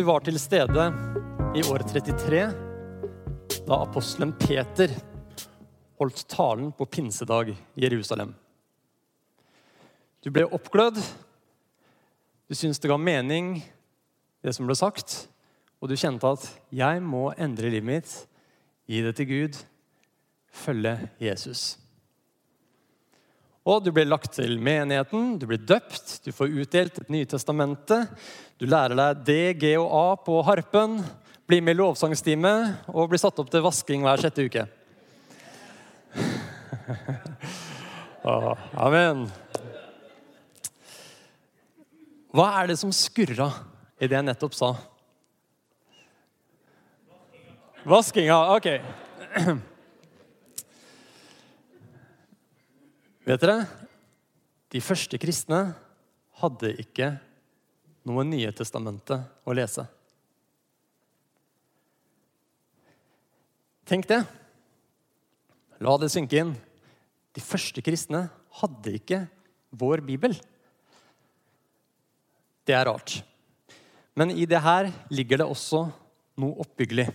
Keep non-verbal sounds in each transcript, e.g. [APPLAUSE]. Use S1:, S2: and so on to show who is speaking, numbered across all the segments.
S1: du var til stede i år 33, da apostelen Peter holdt talen på pinsedag i Jerusalem. Du ble oppglødd, du syntes det ga mening, det som ble sagt, og du kjente at 'jeg må endre livet mitt, gi det til Gud, følge Jesus'. Og du blir lagt til menigheten, du blir døpt, du får utdelt et Nytestamente. Du lærer deg D, G og A på harpen, blir med i lovsangstime og blir satt opp til vasking hver sjette uke. [LAUGHS] amen. Hva er det som skurra i det jeg nettopp sa? Vaskinga. Ok. [CLEARS THROAT] Vet dere? De første kristne hadde ikke noe Nye testamentet å lese. Tenk det. La det synke inn. De første kristne hadde ikke vår bibel. Det er rart. Men i det her ligger det også noe oppbyggelig.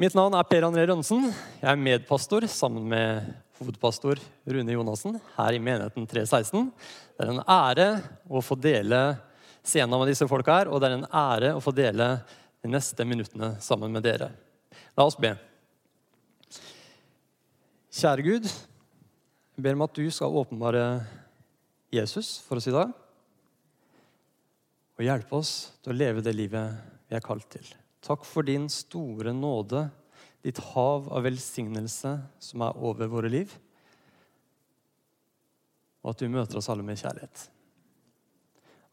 S1: Mitt navn er Per André Rønsen. Jeg er medpastor sammen med hovedpastor Rune Jonassen her i menigheten 316. Det er en ære å få dele scenen med disse folka her, og det er en ære å få dele de neste minuttene sammen med dere. La oss be. Kjære Gud, jeg ber om at du skal åpenbare Jesus for oss i dag. Og hjelpe oss til å leve det livet vi er kalt til. Takk for din store nåde ditt hav av velsignelse som er over våre liv. Og at du møter oss alle med kjærlighet.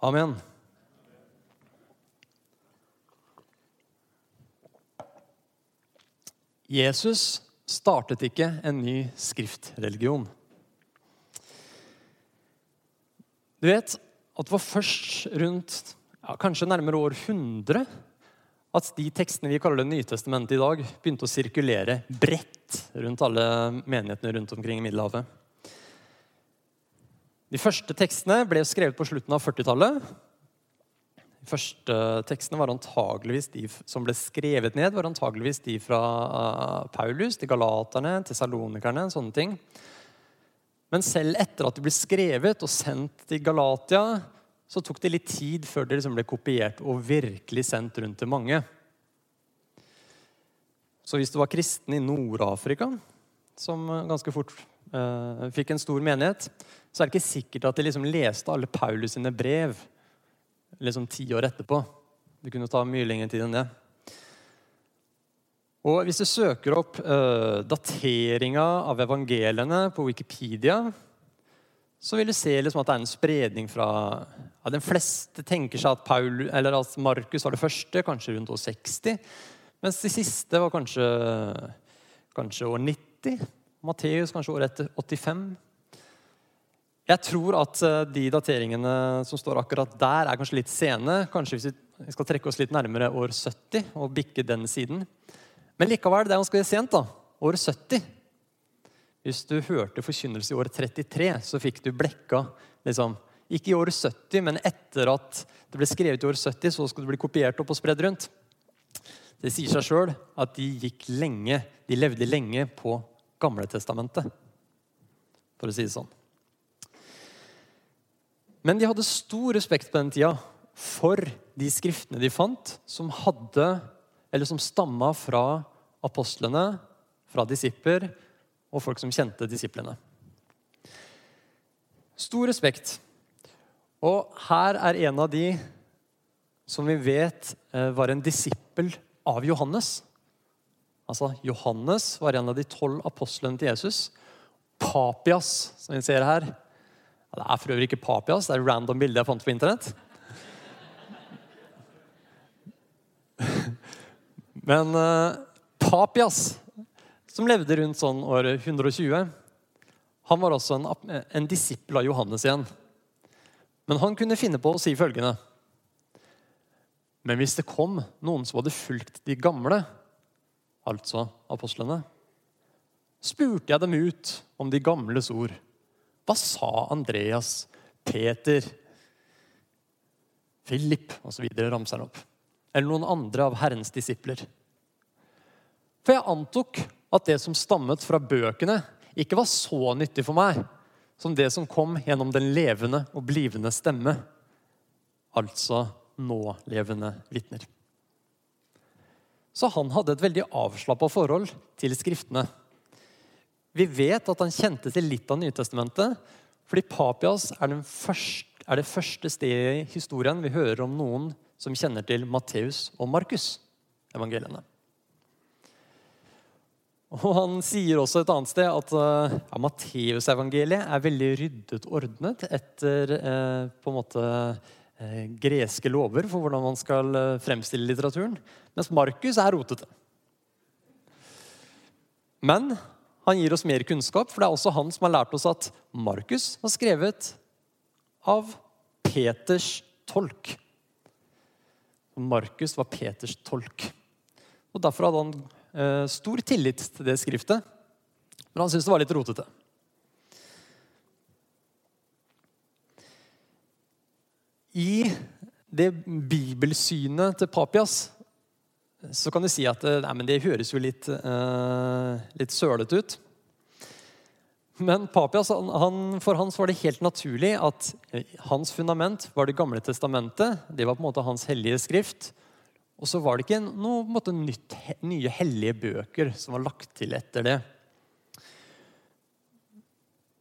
S1: Amen. Jesus startet ikke en ny skriftreligion. Du vet at det var først rundt ja, kanskje nærmere år 100 at de tekstene vi kaller Det nye testamentet i dag, begynte å sirkulere bredt rundt alle menighetene rundt omkring i Middelhavet. De første tekstene ble skrevet på slutten av 40-tallet. De første tekstene var antageligvis de som ble skrevet ned, var antageligvis de fra uh, Paulus til galaterne, til salonikerne, sånne ting. Men selv etter at de ble skrevet og sendt til Galatia, så tok det litt tid før det liksom ble kopiert og virkelig sendt rundt til mange. Så hvis du var kristen i Nord-Afrika, som ganske fort eh, fikk en stor menighet, så er det ikke sikkert at de liksom leste alle Paulus sine brev liksom ti år etterpå. Det kunne ta mye lengre tid enn det. Og Hvis du søker opp eh, dateringa av evangeliene på Wikipedia, så vil du se liksom at det er en spredning fra ja, De fleste tenker seg at, at Markus var det første, kanskje rundt år 60. Mens de siste var kanskje, kanskje år 90. Matteus kanskje år etter 85. Jeg tror at eh, de dateringene som står akkurat der, er kanskje litt sene. Kanskje hvis vi skal trekke oss litt nærmere år 70 og bikke den siden. Men likevel, det er ganske sent. da. År 70. Hvis du hørte forkynnelse i år 33, så fikk du blekka liksom, Ikke i år 70, men etter at det ble skrevet i år 70, så skulle det bli kopiert opp og spredd rundt. Det sier seg sjøl at de gikk lenge, de levde lenge på Gamletestamentet, for å si det sånn. Men de hadde stor respekt på den tida for de skriftene de fant, som hadde, eller som stamma fra apostlene, fra disipler og folk som kjente disiplene. Stor respekt. Og her er en av de som vi vet eh, var en disippel av Johannes. Altså, Johannes var en av de tolv apostlene til Jesus. Papias, som vi ser her. Ja, det er for øvrig ikke Papias, det er et random bilde jeg fant på internett. [LAUGHS] Men uh, Papias som levde rundt sånn år 120. Han var også en, en disippel av Johannes igjen. Men han kunne finne på å si følgende Men hvis det kom noen som hadde fulgt de gamle, altså apostlene, spurte jeg dem ut om de gamles ord. Hva sa Andreas, Peter, Philip osv. ramser han opp. Eller noen andre av Herrens disipler. For jeg antok at det som stammet fra bøkene, ikke var så nyttig for meg som det som kom gjennom den levende og blivende stemme, altså nålevende vitner. Så han hadde et veldig avslappa forhold til Skriftene. Vi vet at han kjente til litt av Nytestamentet, fordi Papias er, første, er det første stedet i historien vi hører om noen som kjenner til Matteus og Markus, evangeliene. Og Han sier også et annet sted at uh, ja, Matteusevangeliet er veldig ryddet ordnet etter uh, på en måte uh, greske lover for hvordan man skal fremstille litteraturen. Mens Markus er rotete. Men han gir oss mer kunnskap, for det er også han som har lært oss at Markus var skrevet av Peters tolk. Markus var Peters tolk. Og Derfor hadde han eh, stor tillit til det skriftet, men han syntes det var litt rotete. I det bibelsynet til Papias så kan du si at eh, nei, det høres jo litt, uh, litt sølete ut. Men Papias, han, for hans var det helt naturlig at hans fundament var Det gamle testamentet. Det var på en måte hans hellige skrift. Og så var det ikke noe måte, nytt, nye hellige bøker som var lagt til etter det.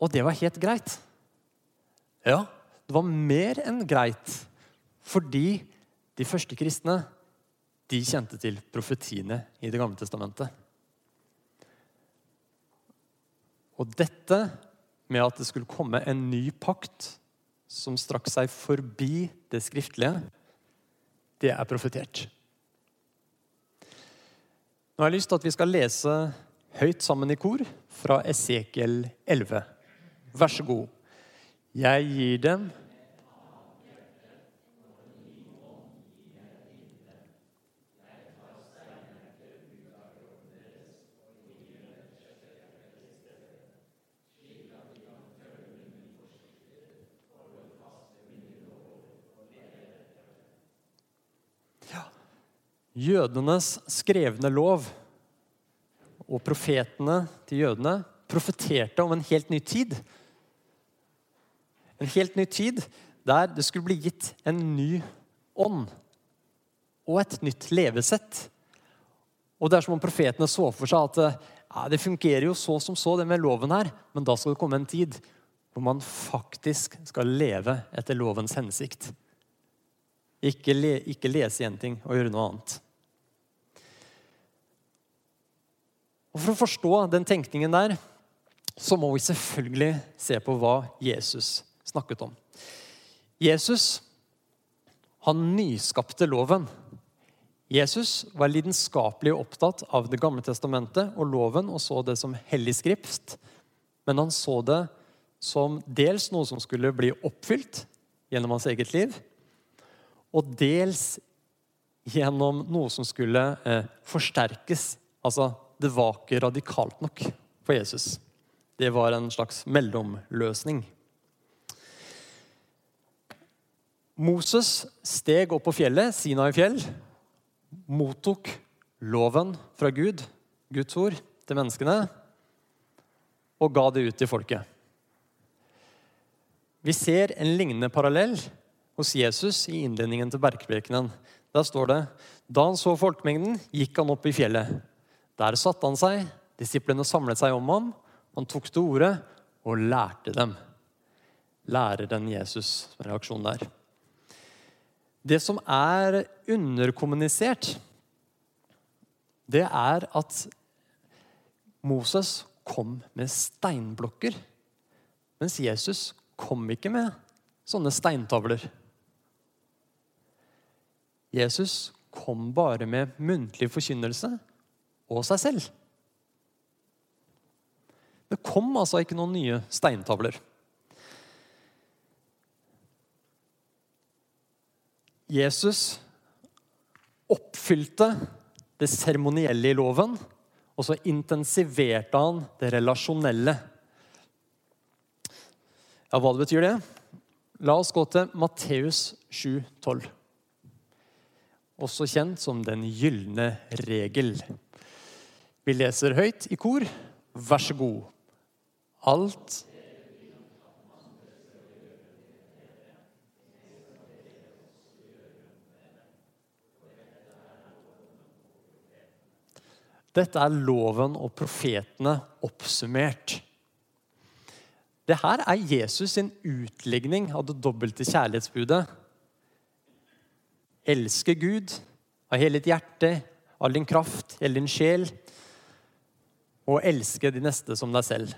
S1: Og det var helt greit. Ja, det var mer enn greit. Fordi de første kristne de kjente til profetiene i Det gamle testamentet. Og dette med at det skulle komme en ny pakt som strakk seg forbi det skriftlige, det er profetert. Nå har jeg lyst til at vi skal lese høyt sammen i kor fra Esekiel 11. Vær så god. Jeg gir dem Jødenes skrevne lov og profetene til jødene profeterte om en helt ny tid. En helt ny tid der det skulle bli gitt en ny ånd og et nytt levesett. Og Det er som om profetene så for seg at ja, det fungerer jo så som så, det med loven her, men da skal det komme en tid hvor man faktisk skal leve etter lovens hensikt. Ikke, le, ikke lese én ting og gjøre noe annet. Og For å forstå den tenkningen der, så må vi selvfølgelig se på hva Jesus snakket om. Jesus han nyskapte loven. Jesus var lidenskapelig opptatt av Det gamle testamentet og loven og så det som hellig skrift. Men han så det som dels noe som skulle bli oppfylt gjennom hans eget liv, og dels gjennom noe som skulle eh, forsterkes, altså det var ikke radikalt nok for Jesus. Det var en slags mellomløsning. Moses steg opp på fjellet, Sinai fjell, mottok loven fra Gud, Guds ord, til menneskene, og ga det ut til folket. Vi ser en lignende parallell hos Jesus i innledningen til bergprekenen. Der står det da han så folkemengden, gikk han opp i fjellet. Der satte han seg, disiplene samlet seg om ham. Han tok til orde og lærte dem. Læreren Jesus, som reaksjon der. Det som er underkommunisert, det er at Moses kom med steinblokker, mens Jesus kom ikke med sånne steintavler. Jesus kom bare med muntlig forkynnelse og seg selv. Det kom altså ikke noen nye steintavler. Jesus oppfylte det seremonielle i loven, og så intensiverte han det relasjonelle. Ja, Hva det betyr det? La oss gå til Matteus 7, 12. også kjent som den gylne regel. Vi leser høyt i kor. Vær så god. Alt Dette er loven og profetene oppsummert. Det her er Jesus sin utlegning av det dobbelte kjærlighetsbudet. Elske Gud av hele ditt hjerte, all din kraft, hele din sjel. Og elske de neste som deg selv.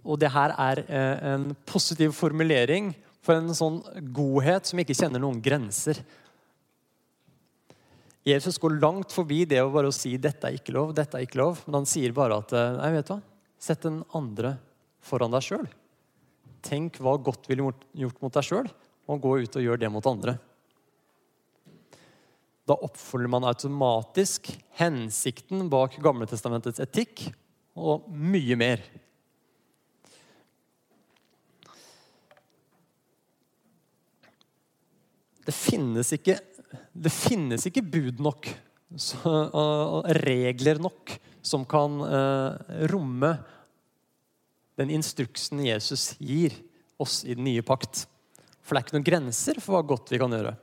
S1: Og det her er eh, en positiv formulering for en sånn godhet som ikke kjenner noen grenser. Jesus går langt forbi det å bare si 'dette er ikke lov', dette er ikke lov. Men han sier bare at eh, nei, vet du hva? sett den andre foran deg sjøl. Tenk hva godt ville gjort mot deg sjøl, og gå ut og gjør det mot andre. Da oppfølger man automatisk hensikten bak Gamletestamentets etikk og mye mer. Det finnes ikke det finnes ikke bud nok og regler nok som kan uh, romme den instruksen Jesus gir oss i den nye pakt. For det er ikke noen grenser for hva godt vi kan gjøre.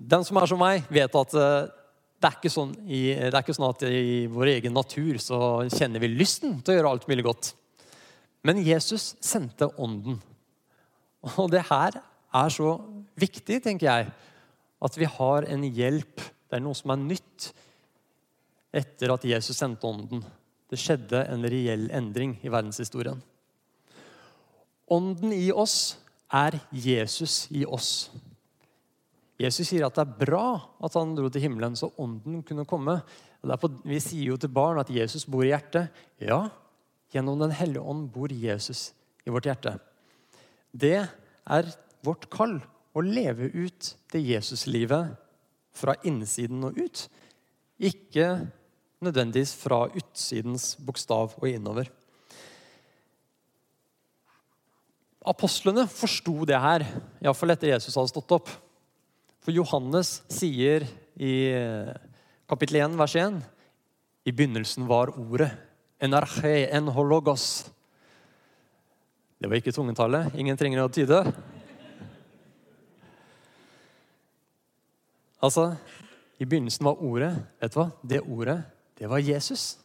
S1: Den som er som meg, vet at uh, det er, ikke sånn i, det er ikke sånn at i vår egen natur så kjenner vi lysten til å gjøre alt mulig godt. Men Jesus sendte Ånden. Og det her er så viktig, tenker jeg, at vi har en hjelp. Det er noe som er nytt etter at Jesus sendte Ånden. Det skjedde en reell endring i verdenshistorien. Ånden i oss er Jesus i oss. Jesus sier at det er bra at han dro til himmelen, så ånden kunne komme. På, vi sier jo til barn at Jesus bor i hjertet. Ja, Gjennom Den hellige ånd bor Jesus i vårt hjerte. Det er vårt kall å leve ut det Jesuslivet fra innsiden og ut. Ikke nødvendigvis fra utsidens bokstav og innover. Apostlene forsto det her, iallfall etter Jesus hadde stått opp. For Johannes sier i kapittel 1, vers 1 I begynnelsen var Ordet. Enerche en hologos. Det var ikke tungetallet. Ingen trenger å tyde. Altså, I begynnelsen var ordet Vet du hva? Det ordet, det var Jesus.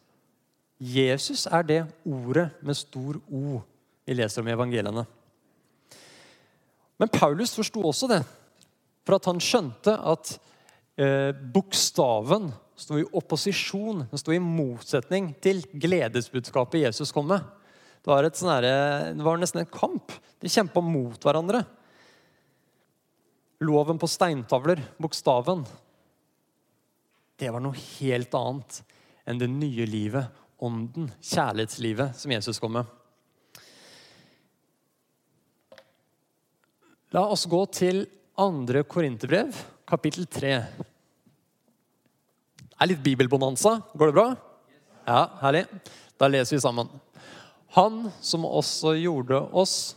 S1: Jesus er det ordet med stor O vi leser om i evangeliene. Men Paulus forsto også det, for at han skjønte at eh, bokstaven sto i opposisjon, den sto i motsetning til gledesbudskapet Jesus kom med. Det var, sånne, det var nesten en kamp. De kjempa mot hverandre. Loven på steintavler, bokstaven, det var noe helt annet enn det nye livet, ånden, kjærlighetslivet, som Jesus kom med. La oss gå til andre Korinterbrev, kapittel 3 er litt bibelbonanza. Går det bra? Ja, herlig. Da leser vi sammen. Han som også gjorde oss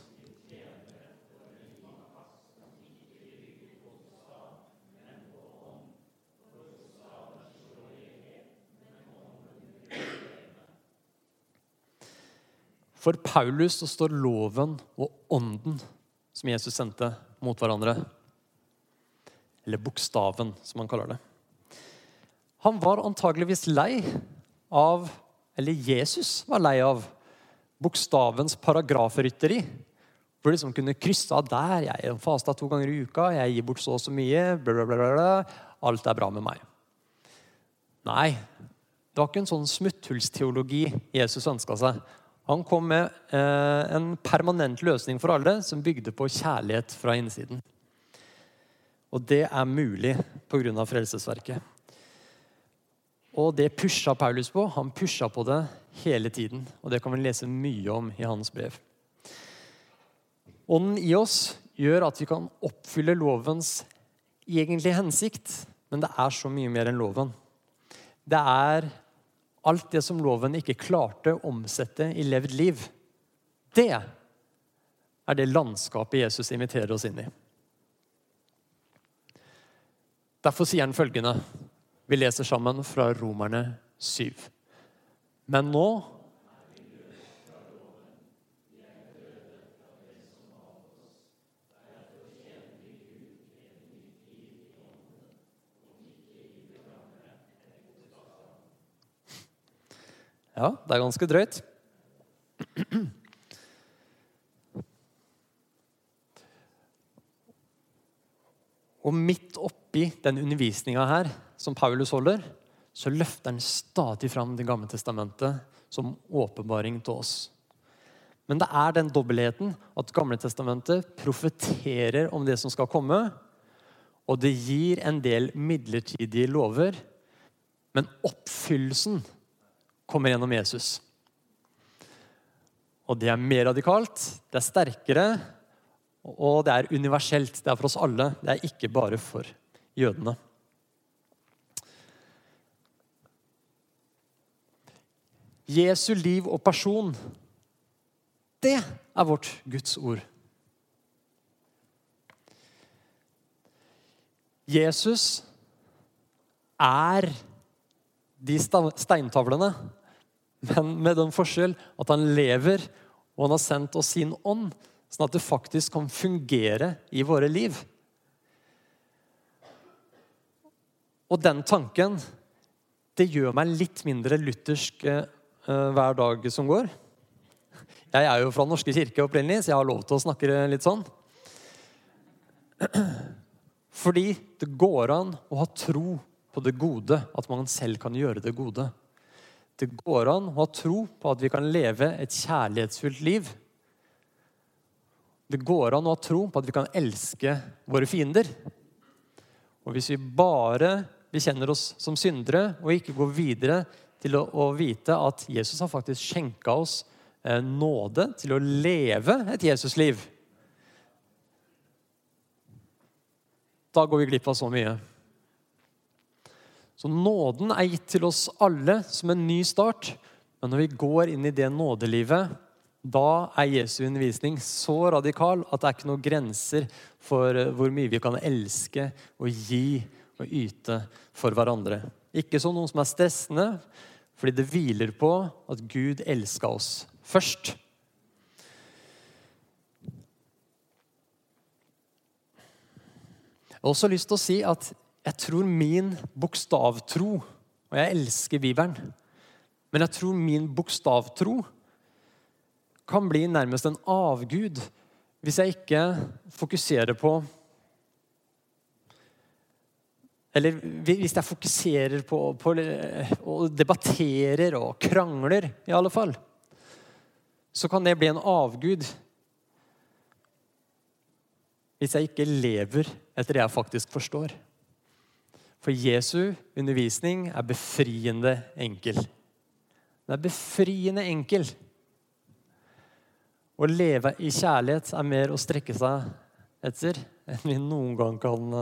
S1: For Paulus så står loven og ånden som Jesus sendte, mot hverandre. Eller bokstaven, som han kaller det. Han var antageligvis lei av Eller Jesus var lei av bokstavens paragrafrytteri. Hvor liksom kunne krysse av der. 'Jeg fasta to ganger i uka. Jeg gir bort så og så mye.' Bla, bla, bla, Alt er bra med meg. Nei, det var ikke en sånn smutthullsteologi Jesus ønska seg. Han kom med eh, en permanent løsning for alle som bygde på kjærlighet fra innsiden. Og det er mulig pga. frelsesverket. Og det pusha Paulus på. Han pusha på det hele tiden. Og det kan vi lese mye om i hans brev. Ånden i oss gjør at vi kan oppfylle lovens egentlige hensikt. Men det er så mye mer enn loven. Det er alt det som loven ikke klarte å omsette i levd liv. Det er det landskapet Jesus inviterer oss inn i. Derfor sier han følgende Vi leser sammen fra Romerne 7. Men nå Ja, det er ganske drøyt. Og oppi den undervisninga her som Paulus holder, så løfter han stadig fram Det gamle testamentet som åpenbaring til oss. Men det er den dobbeltheten at Gamle testamentet profeterer om det som skal komme, og det gir en del midlertidige lover, men oppfyllelsen kommer gjennom Jesus. Og det er mer radikalt, det er sterkere, og det er universelt. Det er for oss alle, det er ikke bare for jødene. Jesu liv og person, det er vårt Guds ord. Jesus er de steintavlene, men med den forskjell at han lever, og han har sendt oss sin ånd, sånn at det faktisk kan fungere i våre liv. Og den tanken det gjør meg litt mindre luthersk Eh, hver dag som går. Jeg er jo fra norske kirke opprinnelig, så jeg har lov til å snakke litt sånn. Fordi det går an å ha tro på det gode, at man selv kan gjøre det gode. Det går an å ha tro på at vi kan leve et kjærlighetsfullt liv. Det går an å ha tro på at vi kan elske våre fiender. Og hvis vi bare bekjenner oss som syndere og ikke går videre til å, å vite at Jesus har faktisk skjenka oss eh, nåde til å leve et Jesusliv. Da går vi glipp av så mye. Så nåden er gitt til oss alle som en ny start. Men når vi går inn i det nådelivet, da er Jesu undervisning så radikal at det er ikke noen grenser for eh, hvor mye vi kan elske og gi og yte for hverandre. Ikke som noe som er stressende, fordi det hviler på at Gud elska oss først. Jeg har også lyst til å si at jeg tror min bokstavtro Og jeg elsker Bibelen. Men jeg tror min bokstavtro kan bli nærmest en avgud hvis jeg ikke fokuserer på eller hvis jeg fokuserer på, på og debatterer og krangler, i alle fall, så kan det bli en avgud hvis jeg ikke lever etter det jeg faktisk forstår. For Jesu undervisning er befriende enkel. Den er befriende enkel. Å leve i kjærlighet er mer å strekke seg etter enn vi noen gang kan,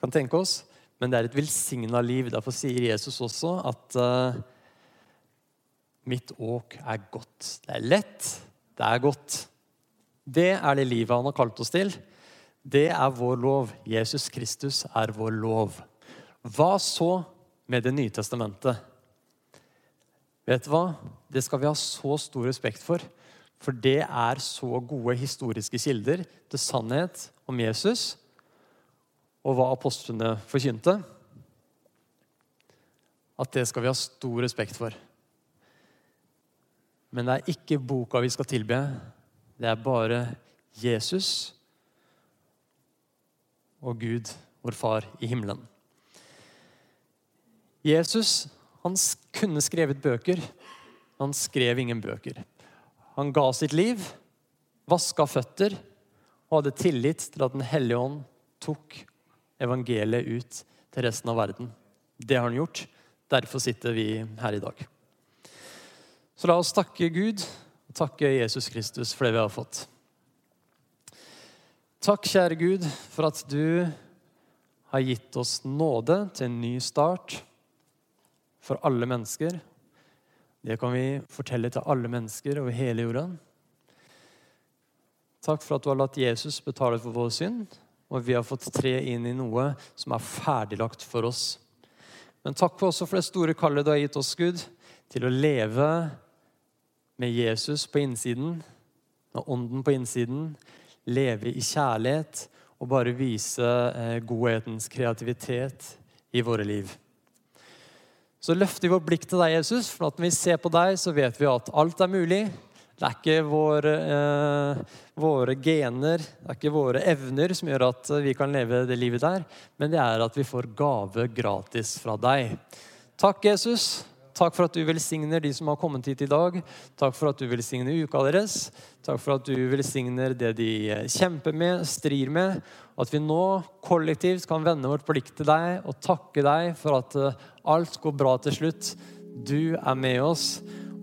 S1: kan tenke oss men det er et velsigna liv. Derfor sier Jesus også at uh, mitt åk er godt. Det er lett, det er godt. Det er det livet han har kalt oss til. Det er vår lov. Jesus Kristus er vår lov. Hva så med Det nye testamentet? Vet du hva? Det skal vi ha så stor respekt for. For det er så gode historiske kilder til sannhet om Jesus og hva apostlene forkynte, at det skal vi ha stor respekt for. Men det er ikke boka vi skal tilbe. Det er bare Jesus og Gud, vår Far i himmelen. Jesus han kunne skrevet bøker. Han skrev ingen bøker. Han ga sitt liv, vaska føtter og hadde tillit til at Den hellige ånd tok evangeliet ut til resten av verden. Det har han gjort. Derfor sitter vi her i dag. Så la oss takke Gud og takke Jesus Kristus for det vi har fått. Takk, kjære Gud, for at du har gitt oss nåde til en ny start for alle mennesker. Det kan vi fortelle til alle mennesker over hele jorda. Takk for at du har latt Jesus betale for vår synd, og vi har fått tre inn i noe som er ferdiglagt for oss. Men takk også for det store kallet du har gitt oss, Gud, til å leve med Jesus på innsiden, med ånden på innsiden, leve i kjærlighet og bare vise eh, godhetens kreativitet i våre liv. Så løfter vi vårt blikk til deg, Jesus, for når vi ser på deg, så vet vi at alt er mulig. Det er ikke våre, eh, våre, gener, det er ikke våre evner som gjør at vi kan leve det livet der, men det er at vi får gave gratis fra deg. Takk, Jesus. Takk for at du velsigner de som har kommet hit i dag. Takk for at du velsigner uka deres. Takk for at du velsigner det de kjemper med, strir med. At vi nå kollektivt kan vende vårt blikk til deg og takke deg for at eh, alt går bra til slutt. Du er med oss.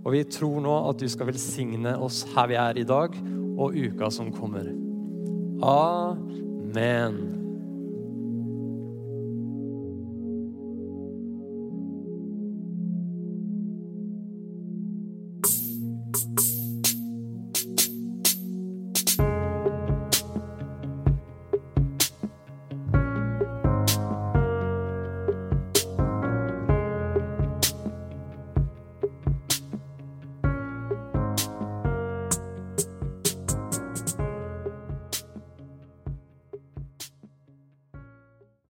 S1: Og vi tror nå at du skal velsigne oss her vi er i dag, og uka som kommer. Amen.